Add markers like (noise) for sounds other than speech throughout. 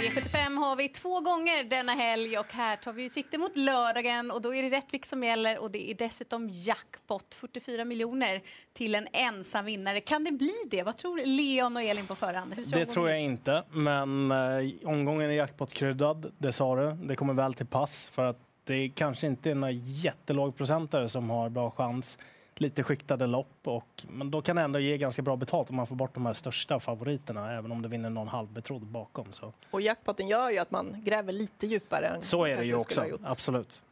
V75 har vi två gånger denna helg och här tar vi sikte mot lördagen och då är det Rättvik som gäller och det är dessutom jackpot 44 miljoner till en ensam vinnare. Kan det bli det? Vad tror Leon och Elin på förhand? det tror jag inte, men eh, omgången är jackpot-kryddad, det sa du. Det kommer väl till pass för att det kanske inte är några jättelågprocentare som har bra chans lite skiktade lopp. Och, men då kan det ändå ge ganska bra betalt om man får bort de här största favoriterna, även om det vinner någon halvbetrodd bakom. Så. Och jackpotten gör ju att man gräver lite djupare. Än så är det ju också, absolut.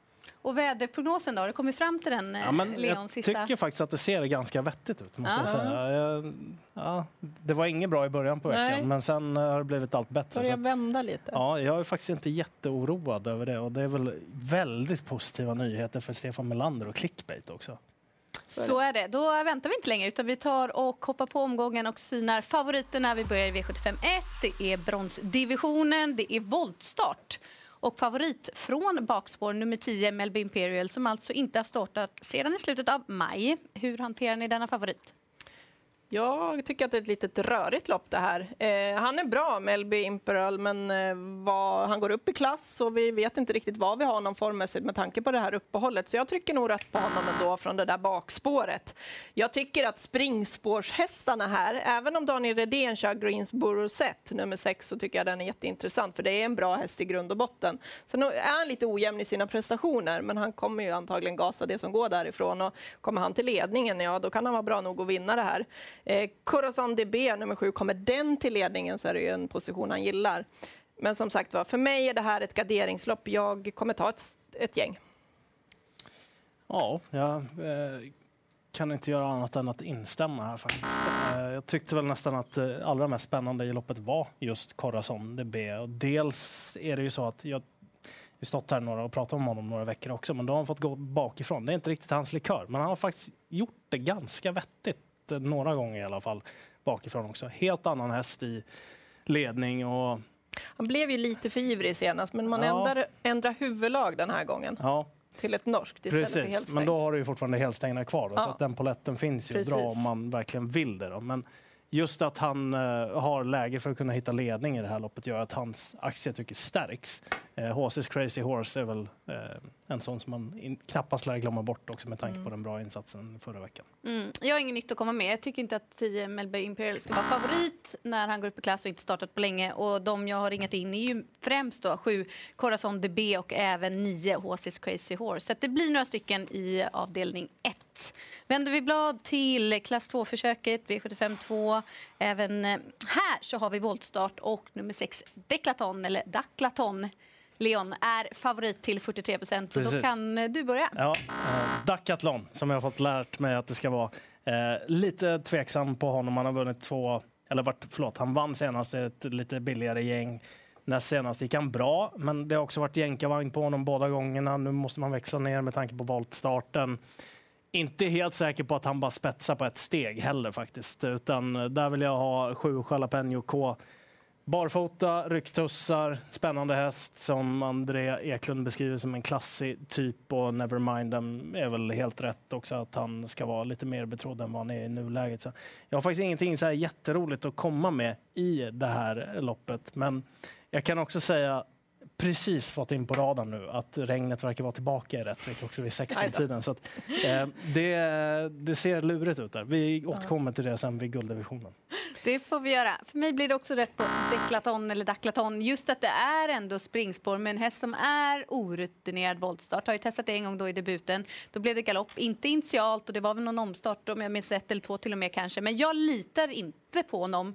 Och väderprognosen då? Har du kommit fram till den, ja, men Leon? Jag sista? tycker faktiskt att det ser ganska vettigt ut. Måste ja. jag säga. Jag, ja, det var inget bra i början på veckan, Nej. men sen har det blivit allt bättre. Börjar vända lite. Ja, jag är faktiskt inte jätteoroad över det. Och det är väl väldigt positiva nyheter för Stefan Melander och clickbait också. Så är det. Då väntar vi inte längre utan vi tar och hoppar på omgången och synar favoriterna. Vi börjar i V75 1. Det är bronsdivisionen. Det är voltstart. Och favorit från bakspår nummer 10, Melby Imperial, som alltså inte har startat sedan i slutet av maj. Hur hanterar ni denna favorit? Jag tycker att det är ett litet rörigt lopp det här. Eh, han är bra, Melby Imperial, men eh, vad, han går upp i klass och vi vet inte riktigt vad vi har honom formmässigt med tanke på det här uppehållet. Så jag trycker nog rätt på honom ändå från det där bakspåret. Jag tycker att springspårshästarna här, även om Daniel Redén kör Greensboro Set, nummer 6, så tycker jag den är jätteintressant för det är en bra häst i grund och botten. Sen är han lite ojämn i sina prestationer, men han kommer ju antagligen gasa det som går därifrån och kommer han till ledningen, ja då kan han vara bra nog att vinna det här. Eh, Corazon DB, nummer sju, kommer den till ledningen så är det ju en position han gillar. Men som sagt var, för mig är det här ett garderingslopp. Jag kommer ta ett, ett gäng. Ja, jag eh, kan inte göra annat än att instämma här faktiskt. Eh, jag tyckte väl nästan att det allra mest spännande i loppet var just Corazon DB. Och dels är det ju så att jag vi stått här några och pratat om honom några veckor också, men då har han fått gå bakifrån. Det är inte riktigt hans likör, men han har faktiskt gjort det ganska vettigt några gånger i alla fall bakifrån också. Helt annan häst i ledning och han blev ju lite för ivrig senast, men man ja. ändrar, ändrar huvudlag den här gången. Ja. Till ett norskt istället Precis, för helstängt. men då har du ju fortfarande helstängda kvar. Då, ja. Så att den poletten finns ju Precis. bra om man verkligen vill det. Då. Men just att han uh, har läge för att kunna hitta ledning i det här loppet gör att hans aktietycke stärks. Uh, eh, HC's Crazy Horse är väl uh, en sån som man in, knappast lär glömma bort också med tanke mm. på den bra insatsen förra veckan. Mm. Jag har inget nytt att komma med. Jag tycker inte att 10 Melby Imperial ska vara favorit när han går upp i klass och inte startat på länge. Och de jag har ringat in är ju främst då 7 Corazon DB och även 9 HC's Crazy Horse. Så det blir några stycken i avdelning 1. Vänder vi blad till klass 2-försöket, V75 2. Även eh, här så har vi voltstart och nummer 6 Deklaton, eller Daklaton. Leon är favorit till 43 procent. Då kan eh, du börja. Ja, eh, Dacathlon, som jag har fått lärt mig att det ska vara. Eh, lite tveksam på honom. Han har vunnit två, eller vart, förlåt, han vann senast ett lite billigare gäng. Näst senast gick han bra, men det har också varit jänkarvagn på honom båda gångerna. Nu måste man växla ner med tanke på voltstarten inte helt säker på att han bara spetsar på ett steg heller faktiskt. Utan där vill jag ha sju Jalapeno K. Barfota, rycktussar, spännande häst som André Eklund beskriver som en klassig typ och Nevermind är väl helt rätt också att han ska vara lite mer betrodd än vad han är i nuläget. Så jag har faktiskt ingenting så här jätteroligt att komma med i det här loppet men jag kan också säga precis fått in på radarn nu att regnet verkar vara tillbaka i Rättvik också vid 16-tiden. Så att, eh, det, det ser lurigt ut där. Vi återkommer till det sen vid gulddivisionen. Det får vi göra. För mig blir det också rätt på deklaton eller daklaton. Just att det är ändå springspår med en häst som är orutinerad voltstart. Har ju testat det en gång då i debuten. Då blev det galopp, inte initialt och det var väl någon omstart om jag minns rätt eller två till och med kanske. Men jag litar inte på honom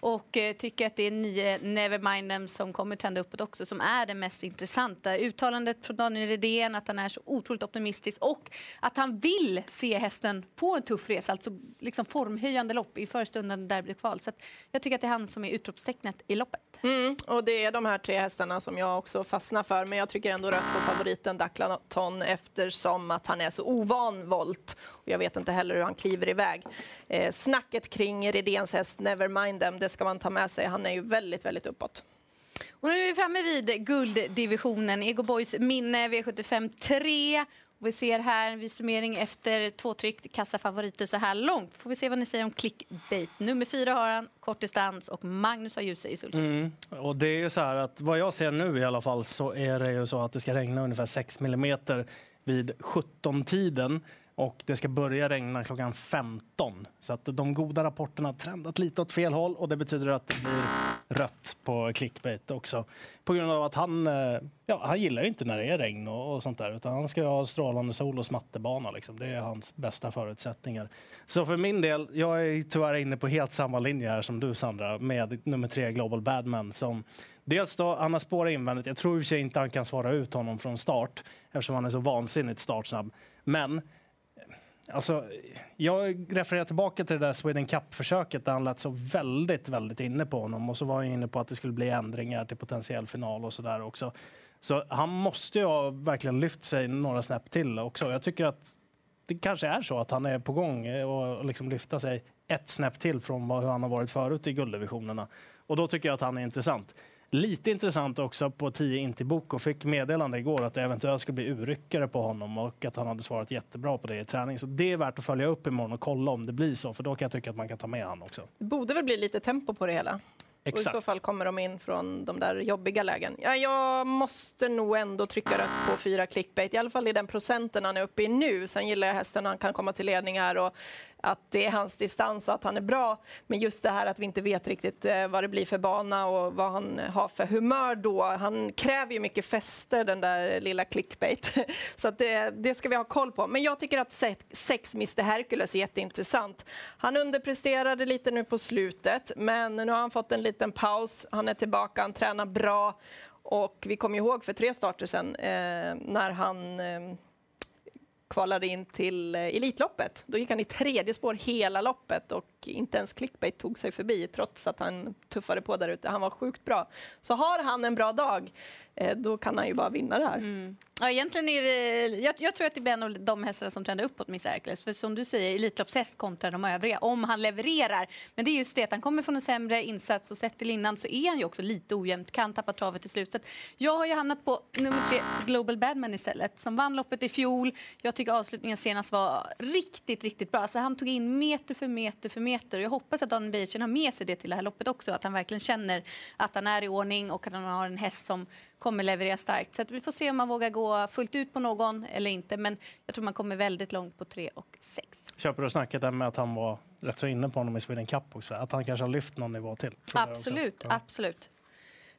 och eh, tycker att det är nio Nevermind Them som kommer tända uppåt också som är det mest intressanta. Uttalandet från Daniel Redén att han är så otroligt optimistisk och att han vill se hästen på en tuff resa, alltså liksom formhöjande lopp i förestundande derbykval. Så jag tycker att det är han som är utropstecknet i loppet. Mm, och det är de här tre hästarna som jag också fastnar för, men jag trycker ändå rött på favoriten Daklaton eftersom att han är så ovan volt. Och jag vet inte heller hur han kliver iväg. Eh, snacket kring Redéns häst Nevermind Them, det ska man ta med sig. Han är ju väldigt, väldigt uppåt. Och nu är vi framme vid gulddivisionen. Ego Boys minne V75 3. Vi ser här en summering efter två tryck, kassafavoriter så här långt. Får vi se vad ni säger om clickbait. Nummer fyra har han, kortdistans och Magnus har ljus i sulky. Mm. Och det är ju så här att vad jag ser nu i alla fall så är det ju så att det ska regna ungefär 6 millimeter vid 17-tiden och det ska börja regna klockan 15. Så att de goda rapporterna har trendat lite åt fel håll och det betyder att det blir rött på clickbait också. På grund av att han, eh, ja, han gillar ju inte när det är regn och, och sånt där utan han ska ha strålande sol och smattebana. Liksom. Det är hans bästa förutsättningar. Så för min del, jag är tyvärr inne på helt samma linje här som du Sandra med nummer tre Global Badman som Dels då, han har spårat invändigt. Jag tror i och för sig inte han kan svara ut honom från start eftersom han är så vansinnigt startsnabb. Men Alltså, jag refererar tillbaka till det där Sweden Cup-försöket där han lät så väldigt, väldigt inne på honom och så var han inne på att det skulle bli ändringar till potentiell final och så där också. Så han måste ju ha verkligen lyft sig några snäpp till också. Jag tycker att det kanske är så att han är på gång och liksom lyfta sig ett snäpp till från hur han har varit förut i gulddivisionerna. Och då tycker jag att han är intressant. Lite intressant också på 10 Intibok och fick meddelande igår att det eventuellt skulle bli urryckare på honom och att han hade svarat jättebra på det i träning. Så det är värt att följa upp imorgon och kolla om det blir så för då kan jag tycka att man kan ta med honom också. Det borde väl bli lite tempo på det hela? Exakt. Och I så fall kommer de in från de där jobbiga lägen. Ja, jag måste nog ändå trycka rött på fyra clickbait, i alla fall i den procenten han är uppe i nu. Sen gillar jag hästen han kan komma till ledningar och att det är hans distans och att han är bra. Men just det här att vi inte vet riktigt eh, vad det blir för bana och vad han har för humör då. Han kräver ju mycket fäste, den där lilla clickbait. (laughs) Så att det, det ska vi ha koll på. Men jag tycker att sex Mr Hercules är jätteintressant. Han underpresterade lite nu på slutet, men nu har han fått en liten paus. Han är tillbaka, han tränar bra. Och vi kommer ihåg för tre starter sen eh, när han eh, kvalade in till eh, Elitloppet. Då gick han i tredje spår hela loppet och inte ens clickbait tog sig förbi trots att han tuffade på där ute. Han var sjukt bra. Så har han en bra dag, eh, då kan han ju bara vinna det här. Mm. Ja, egentligen är det, jag, jag, tror att det blir en av de hästarna som trendar uppåt Miss Hercules. För som du säger, Elitloppshäst kontra de övriga, om han levererar. Men det är just det att han kommer från en sämre insats och sett till innan så är han ju också lite ojämnt, kan tappa travet till i slutet. Jag har ju hamnat på nummer tre, Global Badman istället, som vann loppet i fjol. Jag tycker avslutningen senast var riktigt, riktigt bra. Så han tog in meter för meter för meter. Och jag hoppas att Daniel Beijing har med sig det till det här loppet också. Att han verkligen känner att han är i ordning och att han har en häst som kommer leverera starkt. Så vi får se om man vågar gå fullt ut på någon eller inte. Men jag tror man kommer väldigt långt på 3 och 6. Köper du snacket där med att han var rätt så inne på honom i Sweden Cup också? Att han kanske har lyft någon nivå till? Absolut, ja. absolut.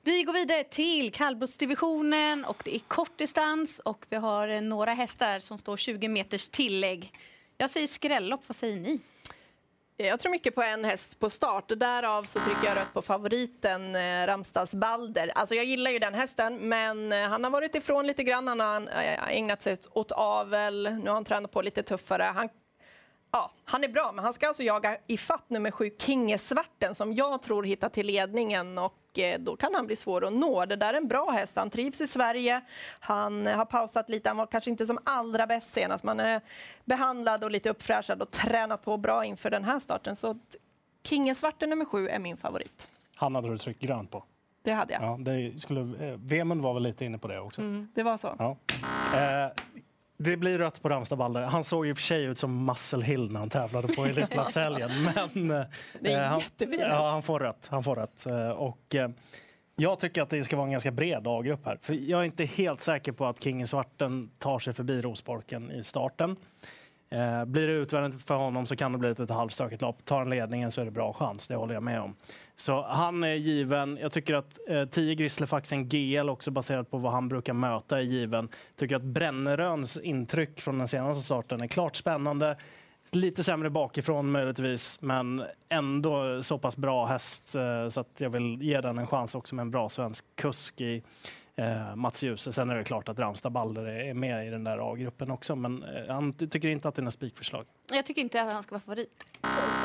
Vi går vidare till kallblodsdivisionen och det är kortdistans och vi har några hästar som står 20 meters tillägg. Jag säger skrällopp, vad säger ni? Jag tror mycket på en häst på start. Därav så trycker jag rött på favoriten eh, Ramstads Balder. Alltså jag gillar ju den hästen, men eh, han har varit ifrån lite grann. Han har eh, ägnat sig åt avel. Nu har han tränat på lite tuffare. Han Ja, han är bra, men han ska alltså jaga i fatt nummer sju, Kingesvarten, som jag tror hittar till ledningen och eh, då kan han bli svår att nå. Det där är en bra häst. Han trivs i Sverige. Han har pausat lite. Han var kanske inte som allra bäst senast. Man är behandlad och lite uppfräschad och tränat på bra inför den här starten. Så Kingesvarten nummer sju är min favorit. Han hade du tryckt grönt på? Det hade jag. Ja, det skulle, eh, Vemund var väl lite inne på det också? Mm, det var så. Ja. Eh, det blir rött på Ramstad Balder. Han såg i och för sig ut som Muscle Hill när han tävlade på Elitloppshelgen. (laughs) men eh, han, ja, han får rött. Han får rött. Eh, och, eh, jag tycker att det ska vara en ganska bred A-grupp här. För jag är inte helt säker på att King Svarten tar sig förbi Rosborken i starten. Eh, blir det utvändigt för honom så kan det bli ett, ett halvstökigt lopp. Tar han ledningen så är det bra chans, det håller jag med om. Så han är given. Jag tycker att eh, 10 Grisslefaxen GL, också baserat på vad han brukar möta, är given. Tycker att Bränneröns intryck från den senaste starten är klart spännande. Lite sämre bakifrån möjligtvis, men ändå så pass bra häst eh, så att jag vill ge den en chans också med en bra svensk kusk i eh, Mats Djuse. Sen är det klart att Ramstad Baller är med i den där A-gruppen också, men eh, han tycker inte att det är något spikförslag. Jag tycker inte att han ska vara favorit.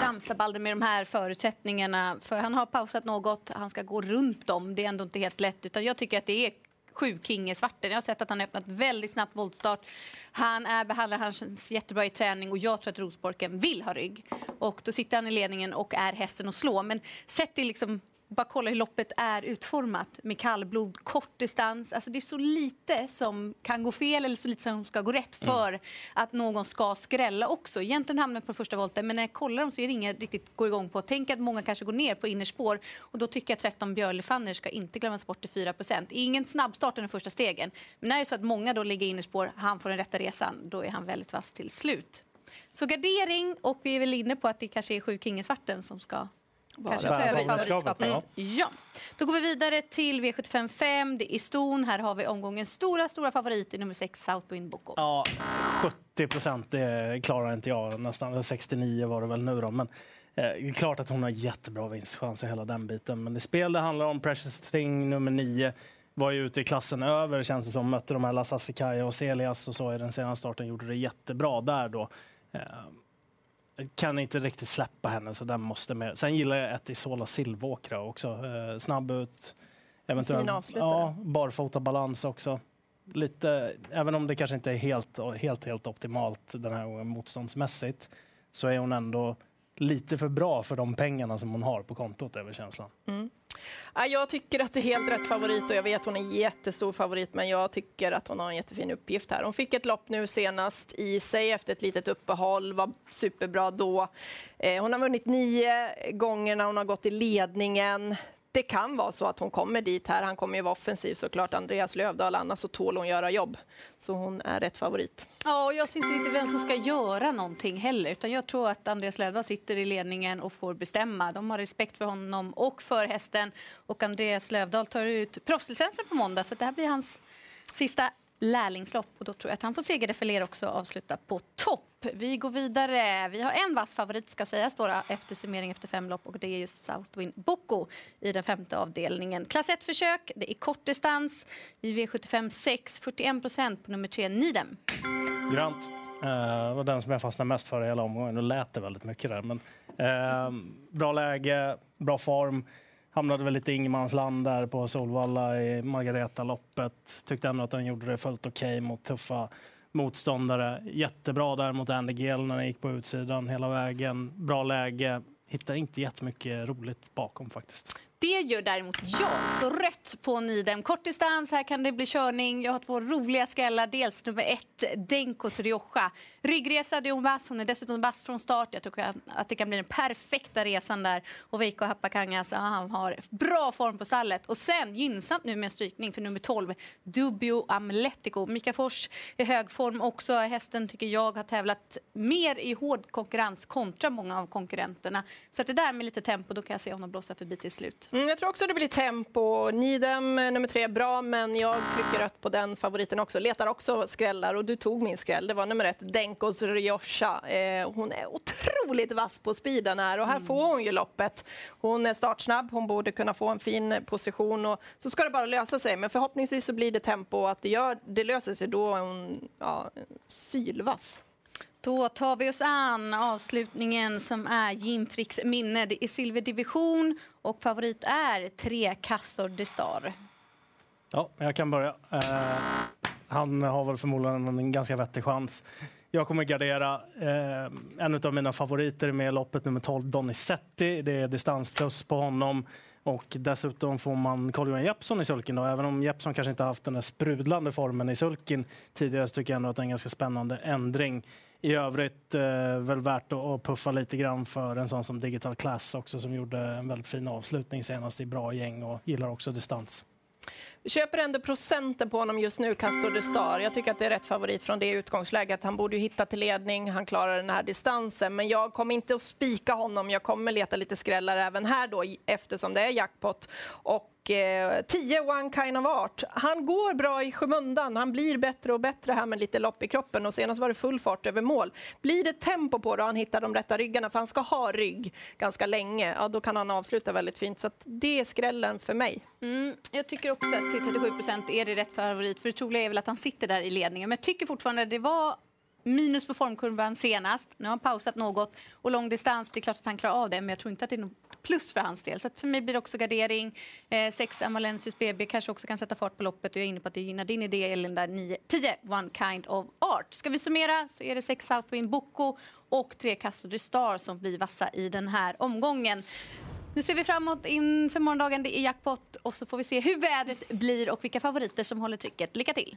Ramstad Balder med de här förutsättningarna, för han har pausat något, han ska gå runt dem, det är ändå inte helt lätt, utan jag tycker att det är sju Kinge Svarten. Jag har sett att han har öppnat väldigt snabbt voltstart. Han är behandlad, han känns jättebra i träning och jag tror att Rosborken vill ha rygg. Och då sitter han i ledningen och är hästen att slå. Men sett till liksom bara kolla hur loppet är utformat med kallblod, kort distans. Alltså det är så lite som kan gå fel eller så lite som ska gå rätt mm. för mm. att någon ska skrälla också. Egentligen hamnar på första volten, men när jag kollar dem så är det inget riktigt går igång på. Tänk att många kanske går ner på innerspår och då tycker jag att 13 Björlefanner ska inte glömmas bort till 4% Ingen snabbstart den första stegen. Men när det är så att många då ligger innerspår, han får den rätta resan, då är han väldigt vass till slut. Så gardering och vi är väl inne på att det kanske är sju Kingesvarten som ska Kanske favoritskapet. Ja. ja. Då går vi vidare till V75 5. Det är ston. Här har vi omgångens stora, stora favorit i nummer 6, Southwind Boko. Ja, 70 procent, det klarar inte jag. Nästan 69 var det väl nu då. Men eh, det är klart att hon har jättebra vinstchanser hela den biten. Men det spel det handlar om, Precious Thing nummer 9 var ju ute i klassen över känns det som. Mötte de här Lasassi och Celias och så i den senaste starten. Gjorde det jättebra där då. Eh, kan inte riktigt släppa henne, så den måste med. Sen gillar jag ett Isola Silvåkra också. Eh, snabb ut. Eventuellt, ja, barfota balans också. Lite, även om det kanske inte är helt, helt, helt optimalt den här gången motståndsmässigt, så är hon ändå lite för bra för de pengarna som hon har på kontot, är väl känslan. Mm. Jag tycker att det är helt rätt favorit och jag vet att hon är jättestor favorit men jag tycker att hon har en jättefin uppgift här. Hon fick ett lopp nu senast i sig efter ett litet uppehåll, var superbra då. Eh, hon har vunnit nio gånger när hon har gått i ledningen det kan vara så att hon kommer dit här. Han kommer ju vara offensiv såklart, Andreas Lövdahl. Annars så tål hon göra jobb. Så hon är rätt favorit. Ja, och jag ser inte riktigt vem som ska göra någonting heller. Utan jag tror att Andreas Lövdahl sitter i ledningen och får bestämma. De har respekt för honom och för hästen. Och Andreas Lövdahl tar ut proffslicensen på måndag. Så det här blir hans sista lärlingslopp och då tror jag att han får segerdefiler också och avsluta på topp. Vi går vidare. Vi har en vass favorit ska sägas då, efter summering efter fem lopp och det är just Southwind Boko i den femte avdelningen. Klass 1-försök, det är kortdistans i V75 6, 41 procent på nummer 3, Nidem. Grant Det var den som jag fastnade mest för i hela omgången. Nu lät det väldigt mycket där men eh, bra läge, bra form hamnade väl lite i ingenmansland där på Solvalla i Margareta-loppet. Tyckte ändå att den gjorde det fullt okej okay mot tuffa motståndare. Jättebra där mot Andy Gill när den gick på utsidan hela vägen. Bra läge. Hittade inte jättemycket roligt bakom faktiskt. Det gör däremot jag. Så rött på Nidem. Kort distans, här kan det bli körning. Jag har två roliga skrällar. Dels nummer ett, Denkos Rioja. Ryggresa, det är hon vass. Hon är dessutom vass från start. Jag tror att det kan bli den perfekta resan där. Och Veikko Happakanga, så han har bra form på stallet. Och sen gynnsamt nu med en strykning för nummer 12, Dubio Amletico. Mika Fors i hög form också. Hästen tycker jag har tävlat mer i hård konkurrens kontra många av konkurrenterna. Så att det där med lite tempo, då kan jag se honom blåsa förbi till slut. Mm, jag tror också det blir tempo. Nidem eh, nummer tre, bra, men jag trycker rött på den favoriten också. Letar också skrällar och du tog min skräll. Det var nummer ett, Denkos Ryosha. Eh, hon är otroligt vass på speeden här och här mm. får hon ju loppet. Hon är startsnabb, hon borde kunna få en fin position och så ska det bara lösa sig. Men förhoppningsvis så blir det tempo och att det, gör, det löser sig då är hon ja, sylvass. Då tar vi oss an avslutningen som är Jim Fricks minne. Det är silverdivision och favorit är tre kassor de Star. Ja, jag kan börja. Eh, han har väl förmodligen en ganska vettig chans. Jag kommer gardera eh, en av mina favoriter med loppet nummer 12, Donizetti. Det är distansplus på honom. Och dessutom får man Carl-Johan Jeppsson i sulken. Då. Även om Jeppsson kanske inte haft den där sprudlande formen i sulken tidigare så tycker jag ändå att det är en ganska spännande ändring. I övrigt eh, väl värt att puffa lite grann för en sån som Digital Class också som gjorde en väldigt fin avslutning senast i bra gäng och gillar också distans. Vi köper ändå procenten på honom just nu, Castor de Star. Jag tycker att det är rätt favorit från det utgångsläget. Han borde ju hitta till ledning, han klarar den här distansen. Men jag kommer inte att spika honom. Jag kommer leta lite skrällar även här då eftersom det är jackpot. Och 10 eh, One Kind of Art. Han går bra i skymundan. Han blir bättre och bättre här med lite lopp i kroppen och senast var det full fart över mål. Blir det tempo på det och han hittar de rätta ryggarna, för han ska ha rygg ganska länge, ja, då kan han avsluta väldigt fint. Så det är skrällen för mig. Mm, jag tycker också att till 37 procent är det rätt favorit, för det troliga är väl att han sitter där i ledningen. Men jag tycker fortfarande att det var minus på formkurvan senast. Nu har han pausat något. Och långdistans, det är klart att han klarar av det, men jag tror inte att det är någon plus för hans del. Så för mig blir det också gardering. Eh, sex Amalensius BB kanske också kan sätta fart på loppet. Och jag är inne på att det gynnar din idé, Elin. där 9, 10 One Kind of Art. Ska vi summera så är det sex Southwind Boko och tre Castro Star som blir vassa i den här omgången. Nu ser vi framåt inför morgondagen. Det är jackpot och så får vi se hur vädret blir och vilka favoriter som håller trycket. Lycka till!